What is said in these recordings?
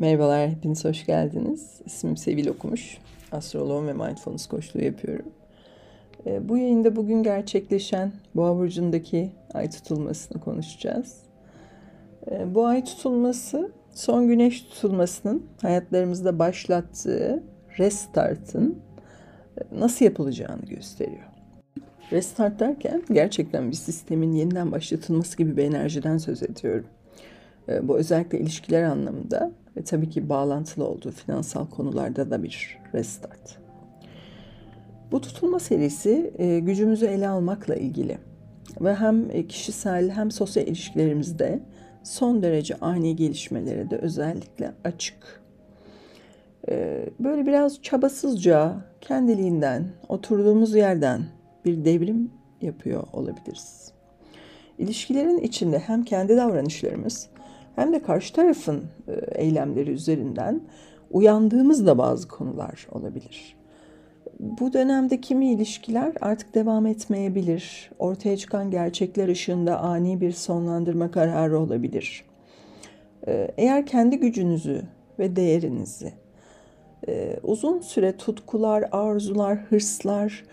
Merhabalar, hepiniz hoş geldiniz. İsmim Sevil Okumuş. Astroloğum ve Mindfulness koçluğu yapıyorum. Ee, bu yayında bugün gerçekleşen Boğa Burcu'ndaki ay tutulmasını konuşacağız. Ee, bu ay tutulması son güneş tutulmasının hayatlarımızda başlattığı restartın e, nasıl yapılacağını gösteriyor. Restart derken gerçekten bir sistemin yeniden başlatılması gibi bir enerjiden söz ediyorum. Ee, bu özellikle ilişkiler anlamında ve tabii ki bağlantılı olduğu finansal konularda da bir restart. Bu tutulma serisi e, gücümüzü ele almakla ilgili ve hem e, kişisel hem sosyal ilişkilerimizde son derece ani gelişmelere de özellikle açık. E, böyle biraz çabasızca kendiliğinden oturduğumuz yerden bir devrim yapıyor olabiliriz. İlişkilerin içinde hem kendi davranışlarımız hem de karşı tarafın e, eylemleri üzerinden uyandığımız da bazı konular olabilir. Bu dönemde kimi ilişkiler artık devam etmeyebilir. Ortaya çıkan gerçekler ışığında ani bir sonlandırma kararı olabilir. E, eğer kendi gücünüzü ve değerinizi e, uzun süre tutkular, arzular, hırslar,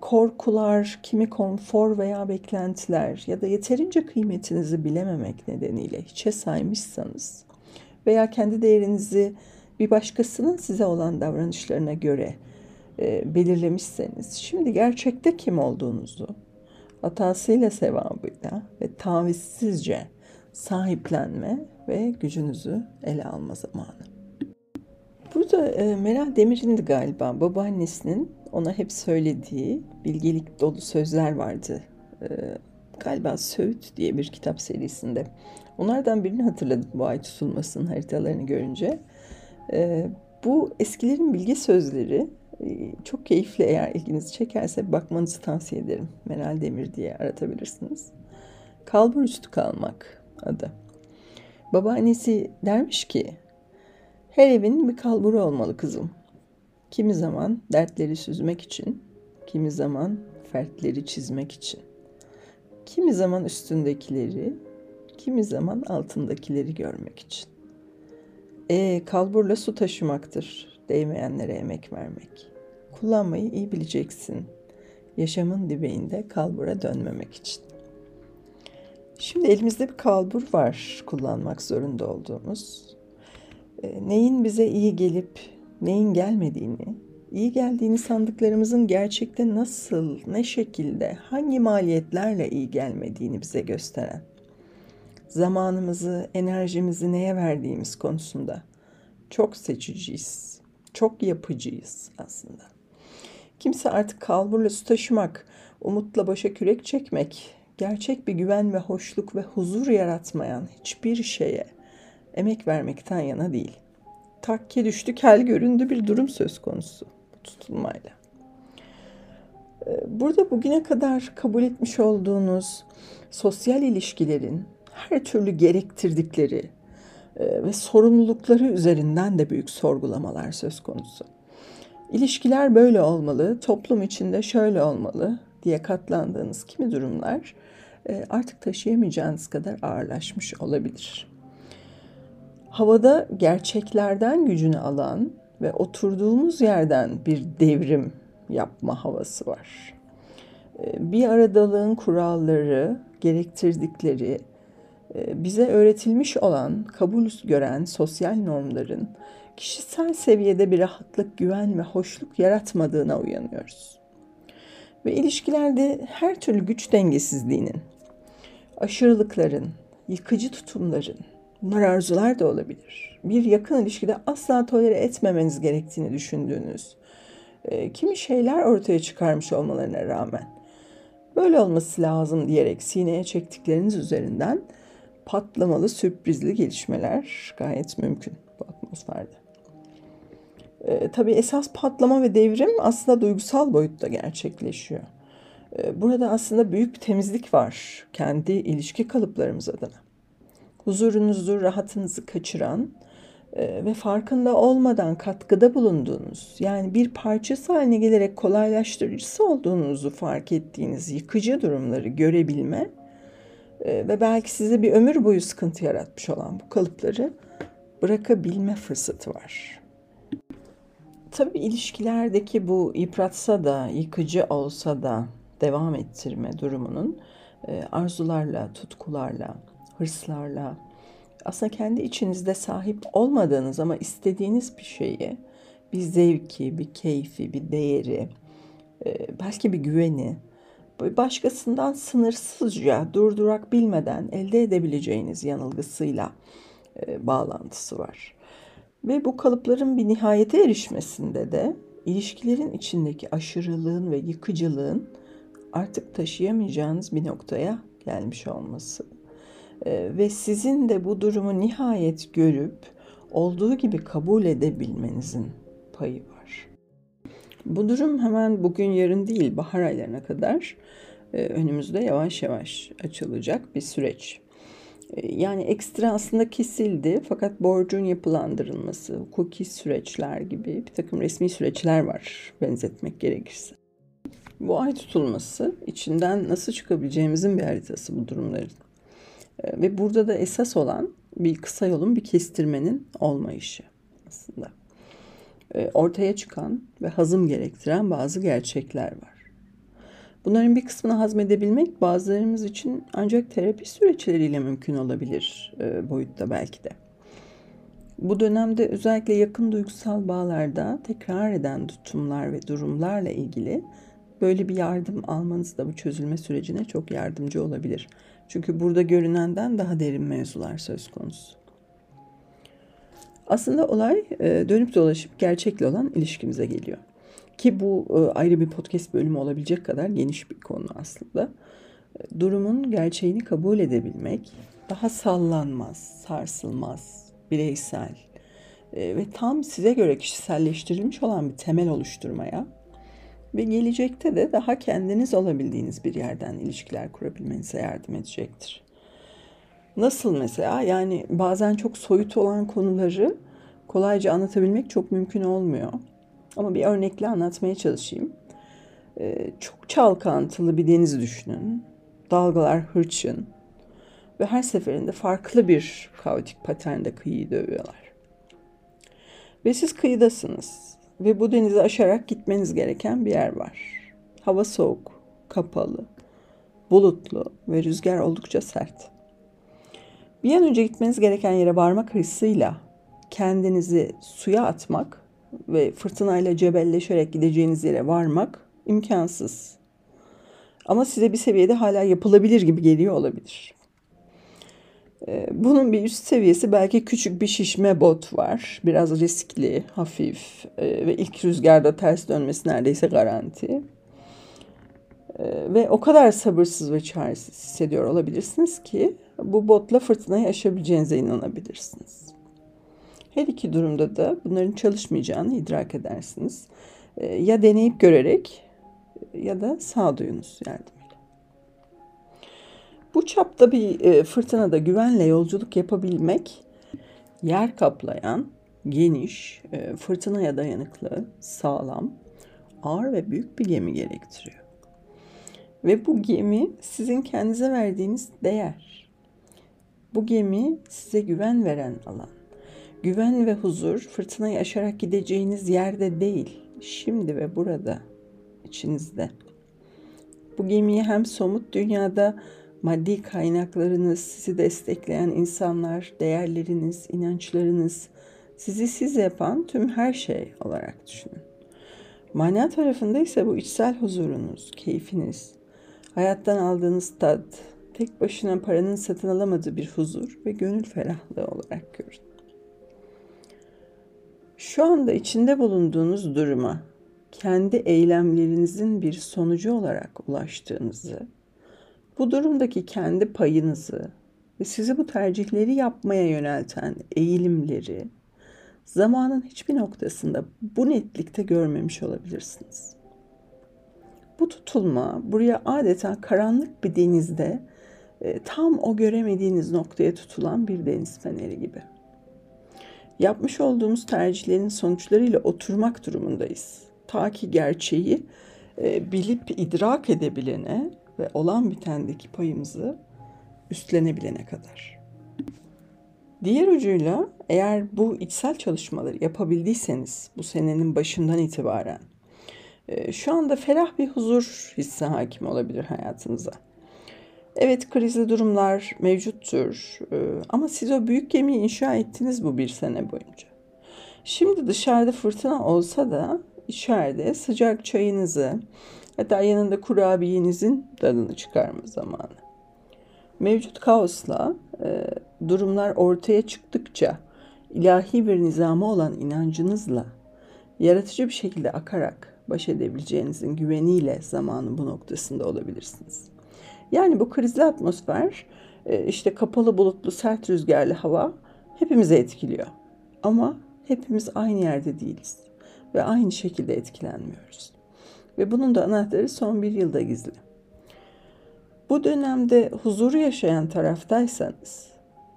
korkular, kimi konfor veya beklentiler ya da yeterince kıymetinizi bilememek nedeniyle hiçe saymışsanız veya kendi değerinizi bir başkasının size olan davranışlarına göre e, belirlemişseniz şimdi gerçekte kim olduğunuzu hatasıyla sevabıyla ve tavizsizce sahiplenme ve gücünüzü ele alma zamanı. Burada e, Meral Demir'in de galiba babaannesinin ona hep söylediği bilgelik dolu sözler vardı. E, galiba Söğüt diye bir kitap serisinde. Onlardan birini hatırladım bu ay tutulmasının haritalarını görünce. E, bu eskilerin bilgi sözleri e, çok keyifli eğer ilginizi çekerse bakmanızı tavsiye ederim. Meral Demir diye aratabilirsiniz. Kalbur üstü kalmak adı. Babaannesi dermiş ki her evin bir kalburu olmalı kızım. Kimi zaman dertleri süzmek için, kimi zaman fertleri çizmek için. Kimi zaman üstündekileri, kimi zaman altındakileri görmek için. E kalburla su taşımaktır, değmeyenlere emek vermek. Kullanmayı iyi bileceksin. Yaşamın dibeğinde kalbura dönmemek için. Şimdi elimizde bir kalbur var kullanmak zorunda olduğumuz. E, neyin bize iyi gelip neyin gelmediğini, iyi geldiğini sandıklarımızın gerçekte nasıl, ne şekilde, hangi maliyetlerle iyi gelmediğini bize gösteren, zamanımızı, enerjimizi neye verdiğimiz konusunda çok seçiciyiz, çok yapıcıyız aslında. Kimse artık kalburla su taşımak, umutla başa kürek çekmek, gerçek bir güven ve hoşluk ve huzur yaratmayan hiçbir şeye emek vermekten yana değil. Takke düştü, kel göründü bir durum söz konusu tutulmayla. Ee, burada bugüne kadar kabul etmiş olduğunuz sosyal ilişkilerin her türlü gerektirdikleri e, ve sorumlulukları üzerinden de büyük sorgulamalar söz konusu. İlişkiler böyle olmalı, toplum içinde şöyle olmalı diye katlandığınız kimi durumlar e, artık taşıyamayacağınız kadar ağırlaşmış olabilir havada gerçeklerden gücünü alan ve oturduğumuz yerden bir devrim yapma havası var. Ee, bir aradalığın kuralları, gerektirdikleri, e, bize öğretilmiş olan, kabul gören sosyal normların kişisel seviyede bir rahatlık, güven ve hoşluk yaratmadığına uyanıyoruz. Ve ilişkilerde her türlü güç dengesizliğinin, aşırılıkların, yıkıcı tutumların, Bunlar arzular da olabilir. Bir yakın ilişkide asla tolere etmemeniz gerektiğini düşündüğünüz e, kimi şeyler ortaya çıkarmış olmalarına rağmen böyle olması lazım diyerek sineye çektikleriniz üzerinden patlamalı sürprizli gelişmeler gayet mümkün bu atmosferde. E, tabii esas patlama ve devrim aslında duygusal boyutta gerçekleşiyor. E, burada aslında büyük bir temizlik var kendi ilişki kalıplarımız adına huzurunuzu, rahatınızı kaçıran e, ve farkında olmadan katkıda bulunduğunuz, yani bir parçası haline gelerek kolaylaştırıcısı olduğunuzu fark ettiğiniz yıkıcı durumları görebilme e, ve belki size bir ömür boyu sıkıntı yaratmış olan bu kalıpları bırakabilme fırsatı var. Tabii ilişkilerdeki bu yıpratsa da, yıkıcı olsa da devam ettirme durumunun e, arzularla, tutkularla, hırslarla, aslında kendi içinizde sahip olmadığınız ama istediğiniz bir şeyi, bir zevki, bir keyfi, bir değeri, e, belki bir güveni, başkasından sınırsızca durdurak bilmeden elde edebileceğiniz yanılgısıyla e, bağlantısı var. Ve bu kalıpların bir nihayete erişmesinde de ilişkilerin içindeki aşırılığın ve yıkıcılığın artık taşıyamayacağınız bir noktaya gelmiş olması. Ee, ve sizin de bu durumu nihayet görüp olduğu gibi kabul edebilmenizin payı var. Bu durum hemen bugün yarın değil bahar aylarına kadar e, önümüzde yavaş yavaş açılacak bir süreç. E, yani ekstra aslında kesildi fakat borcun yapılandırılması, hukuki süreçler gibi bir takım resmi süreçler var benzetmek gerekirse. Bu ay tutulması içinden nasıl çıkabileceğimizin bir haritası bu durumların. Ee, ve burada da esas olan bir kısa yolun bir kestirmenin olmayışı aslında. Ee, ortaya çıkan ve hazım gerektiren bazı gerçekler var. Bunların bir kısmını hazmedebilmek bazılarımız için ancak terapi süreçleriyle mümkün olabilir e, boyutta belki de. Bu dönemde özellikle yakın duygusal bağlarda tekrar eden tutumlar ve durumlarla ilgili böyle bir yardım almanız da bu çözülme sürecine çok yardımcı olabilir. Çünkü burada görünenden daha derin mevzular söz konusu. Aslında olay e, dönüp dolaşıp gerçekle olan ilişkimize geliyor. Ki bu e, ayrı bir podcast bölümü olabilecek kadar geniş bir konu aslında. E, durumun gerçeğini kabul edebilmek daha sallanmaz, sarsılmaz, bireysel ve tam size göre kişiselleştirilmiş olan bir temel oluşturmaya ve gelecekte de daha kendiniz olabildiğiniz bir yerden ilişkiler kurabilmenize yardım edecektir. Nasıl mesela? Yani bazen çok soyut olan konuları kolayca anlatabilmek çok mümkün olmuyor. Ama bir örnekle anlatmaya çalışayım. Ee, çok çalkantılı bir deniz düşünün. Dalgalar hırçın ve her seferinde farklı bir kaotik paternde kıyıyı dövüyorlar. Ve siz kıyıdasınız ve bu denizi aşarak gitmeniz gereken bir yer var. Hava soğuk, kapalı, bulutlu ve rüzgar oldukça sert. Bir an önce gitmeniz gereken yere varmak hırsıyla kendinizi suya atmak ve fırtınayla cebelleşerek gideceğiniz yere varmak imkansız. Ama size bir seviyede hala yapılabilir gibi geliyor olabilir. Ee, bunun bir üst seviyesi belki küçük bir şişme bot var. Biraz riskli, hafif e, ve ilk rüzgarda ters dönmesi neredeyse garanti. Ee, ve o kadar sabırsız ve çaresiz hissediyor olabilirsiniz ki bu botla fırtınayı aşabileceğinize inanabilirsiniz. Her iki durumda da bunların çalışmayacağını idrak edersiniz. Ee, ya deneyip görerek ya da sağduyunuz yardım. Bu çapta bir e, fırtınada güvenle yolculuk yapabilmek yer kaplayan, geniş, e, fırtınaya dayanıklı, sağlam, ağır ve büyük bir gemi gerektiriyor. Ve bu gemi sizin kendinize verdiğiniz değer. Bu gemi size güven veren alan. Güven ve huzur fırtınayı aşarak gideceğiniz yerde değil, şimdi ve burada, içinizde. Bu gemiyi hem somut dünyada maddi kaynaklarınız, sizi destekleyen insanlar, değerleriniz, inançlarınız, sizi siz yapan tüm her şey olarak düşünün. Mana tarafında ise bu içsel huzurunuz, keyfiniz, hayattan aldığınız tat, tek başına paranın satın alamadığı bir huzur ve gönül ferahlığı olarak görün. Şu anda içinde bulunduğunuz duruma kendi eylemlerinizin bir sonucu olarak ulaştığınızı bu durumdaki kendi payınızı ve sizi bu tercihleri yapmaya yönelten eğilimleri zamanın hiçbir noktasında bu netlikte görmemiş olabilirsiniz. Bu tutulma buraya adeta karanlık bir denizde e, tam o göremediğiniz noktaya tutulan bir deniz feneri gibi. Yapmış olduğumuz tercihlerin sonuçlarıyla oturmak durumundayız. Ta ki gerçeği e, bilip idrak edebilene ve olan bitendeki payımızı üstlenebilene kadar. Diğer ucuyla eğer bu içsel çalışmaları yapabildiyseniz bu senenin başından itibaren e, şu anda ferah bir huzur hissi hakim olabilir hayatınıza. Evet krizli durumlar mevcuttur e, ama siz o büyük gemiyi inşa ettiniz bu bir sene boyunca. Şimdi dışarıda fırtına olsa da içeride sıcak çayınızı hatta yanında kurabiyenizin tadını çıkarma zamanı. Mevcut kaosla e, durumlar ortaya çıktıkça ilahi bir nizama olan inancınızla yaratıcı bir şekilde akarak baş edebileceğinizin güveniyle zamanın bu noktasında olabilirsiniz. Yani bu krizli atmosfer, e, işte kapalı bulutlu sert rüzgarlı hava hepimizi etkiliyor. Ama hepimiz aynı yerde değiliz ve aynı şekilde etkilenmiyoruz. Ve bunun da anahtarı son bir yılda gizli. Bu dönemde huzuru yaşayan taraftaysanız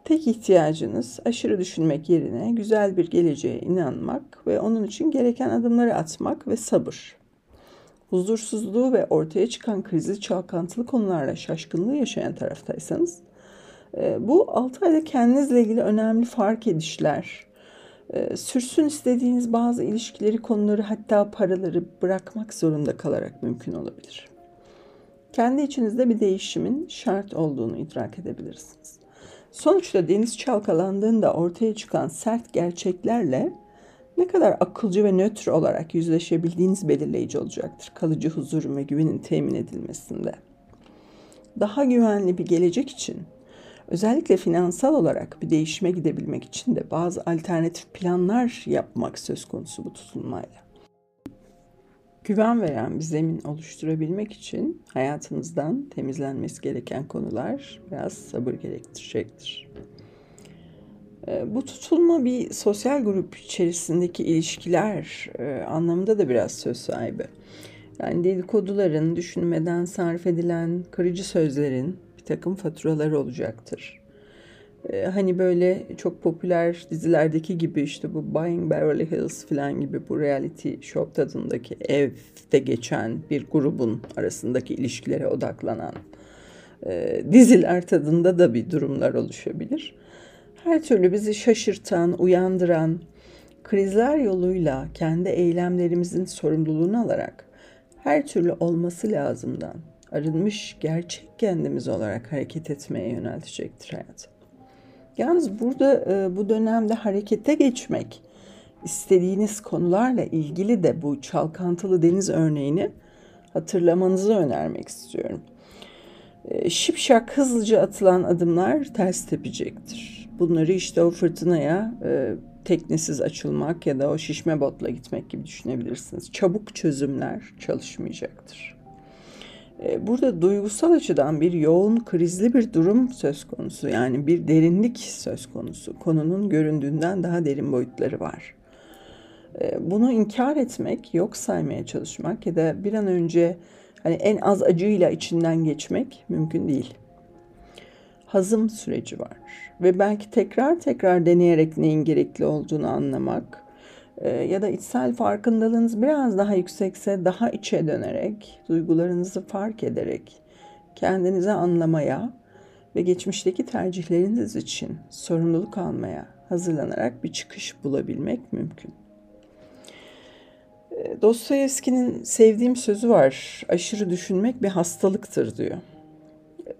tek ihtiyacınız aşırı düşünmek yerine güzel bir geleceğe inanmak ve onun için gereken adımları atmak ve sabır. Huzursuzluğu ve ortaya çıkan krizi çalkantılı konularla şaşkınlığı yaşayan taraftaysanız e, bu 6 ayda kendinizle ilgili önemli fark edişler, sürsün istediğiniz bazı ilişkileri, konuları hatta paraları bırakmak zorunda kalarak mümkün olabilir. Kendi içinizde bir değişimin şart olduğunu idrak edebilirsiniz. Sonuçta deniz çalkalandığında ortaya çıkan sert gerçeklerle ne kadar akılcı ve nötr olarak yüzleşebildiğiniz belirleyici olacaktır kalıcı huzurun ve güvenin temin edilmesinde. Daha güvenli bir gelecek için özellikle finansal olarak bir değişime gidebilmek için de bazı alternatif planlar yapmak söz konusu bu tutulmayla. Güven veren bir zemin oluşturabilmek için hayatınızdan temizlenmesi gereken konular biraz sabır gerektirecektir. Ee, bu tutulma bir sosyal grup içerisindeki ilişkiler e, anlamında da biraz söz sahibi. Yani dedikoduların, düşünmeden sarf edilen kırıcı sözlerin takım faturaları olacaktır. Ee, hani böyle çok popüler dizilerdeki gibi işte bu Buying Beverly Hills falan gibi bu reality show tadındaki evde geçen bir grubun arasındaki ilişkilere odaklanan e, diziler tadında da bir durumlar oluşabilir. Her türlü bizi şaşırtan, uyandıran, krizler yoluyla kendi eylemlerimizin sorumluluğunu alarak her türlü olması lazımdan arınmış gerçek kendimiz olarak hareket etmeye yöneltecektir hayat. Yalnız burada e, bu dönemde harekete geçmek istediğiniz konularla ilgili de bu çalkantılı deniz örneğini hatırlamanızı önermek istiyorum. E, şipşak hızlıca atılan adımlar ters tepecektir. Bunları işte o fırtınaya e, teknesiz açılmak ya da o şişme botla gitmek gibi düşünebilirsiniz. Çabuk çözümler çalışmayacaktır. E, burada duygusal açıdan bir yoğun krizli bir durum söz konusu. Yani bir derinlik söz konusu. Konunun göründüğünden daha derin boyutları var. E, bunu inkar etmek, yok saymaya çalışmak ya da bir an önce hani en az acıyla içinden geçmek mümkün değil. Hazım süreci var ve belki tekrar tekrar deneyerek neyin gerekli olduğunu anlamak, ya da içsel farkındalığınız biraz daha yüksekse daha içe dönerek, duygularınızı fark ederek kendinizi anlamaya ve geçmişteki tercihleriniz için sorumluluk almaya hazırlanarak bir çıkış bulabilmek mümkün. Ee, Dostoyevski'nin sevdiğim sözü var. Aşırı düşünmek bir hastalıktır diyor.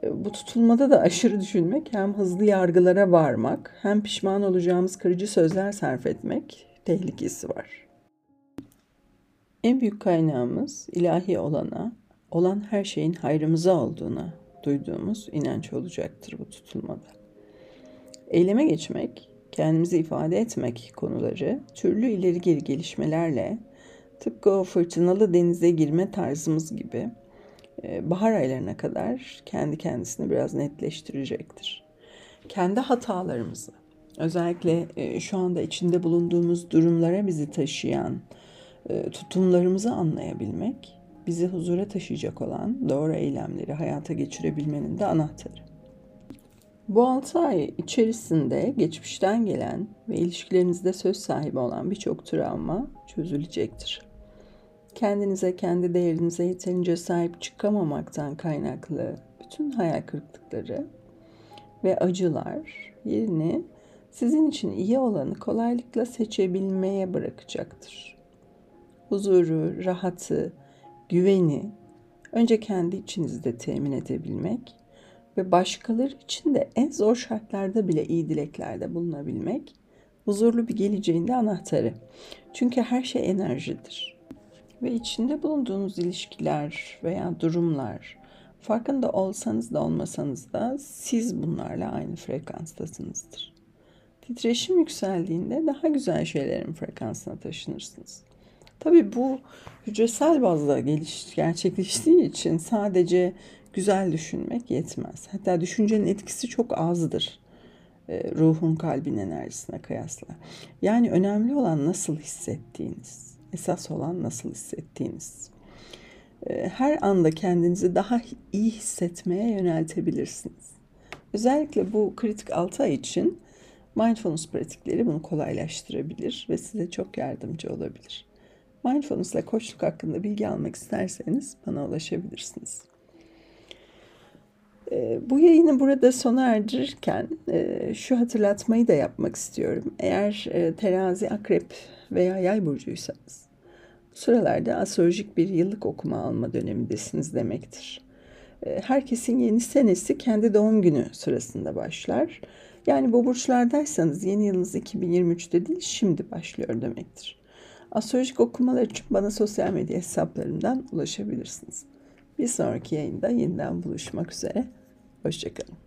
Ee, bu tutulmada da aşırı düşünmek hem hızlı yargılara varmak hem pişman olacağımız kırıcı sözler sarf etmek tehlikesi var. En büyük kaynağımız ilahi olana, olan her şeyin hayrımıza olduğuna duyduğumuz inanç olacaktır bu tutulmada. Eyleme geçmek, kendimizi ifade etmek konuları türlü ileri geri gelişmelerle tıpkı o fırtınalı denize girme tarzımız gibi e, bahar aylarına kadar kendi kendisini biraz netleştirecektir. Kendi hatalarımızı, özellikle e, şu anda içinde bulunduğumuz durumlara bizi taşıyan e, tutumlarımızı anlayabilmek, bizi huzura taşıyacak olan doğru eylemleri hayata geçirebilmenin de anahtarı. Bu 6 ay içerisinde geçmişten gelen ve ilişkilerinizde söz sahibi olan birçok travma çözülecektir. Kendinize, kendi değerinize yeterince sahip çıkamamaktan kaynaklı bütün hayal kırıklıkları ve acılar yerini sizin için iyi olanı kolaylıkla seçebilmeye bırakacaktır. Huzuru, rahatı, güveni önce kendi içinizde temin edebilmek ve başkaları için de en zor şartlarda bile iyi dileklerde bulunabilmek huzurlu bir geleceğin de anahtarı. Çünkü her şey enerjidir. Ve içinde bulunduğunuz ilişkiler veya durumlar farkında olsanız da olmasanız da siz bunlarla aynı frekanstasınızdır. Titreşim yükseldiğinde daha güzel şeylerin frekansına taşınırsınız. Tabii bu hücresel bazda geliş, gerçekleştiği için sadece güzel düşünmek yetmez. Hatta düşüncenin etkisi çok azdır e, ruhun kalbin enerjisine kıyasla. Yani önemli olan nasıl hissettiğiniz, esas olan nasıl hissettiğiniz. E, her anda kendinizi daha iyi hissetmeye yöneltebilirsiniz. Özellikle bu kritik 6 ay için mindfulness pratikleri bunu kolaylaştırabilir ve size çok yardımcı olabilir. Mindfulness ile koçluk hakkında bilgi almak isterseniz bana ulaşabilirsiniz. Ee, bu yayını burada sona erdirirken e, şu hatırlatmayı da yapmak istiyorum. Eğer e, terazi, akrep veya yay burcuysanız bu sıralarda astrolojik bir yıllık okuma alma dönemindesiniz demektir. E, herkesin yeni senesi kendi doğum günü sırasında başlar. Yani bu burçlardaysanız yeni yılınız 2023'te değil şimdi başlıyor demektir. Astrolojik okumalar için bana sosyal medya hesaplarımdan ulaşabilirsiniz. Bir sonraki yayında yeniden buluşmak üzere. Hoşçakalın.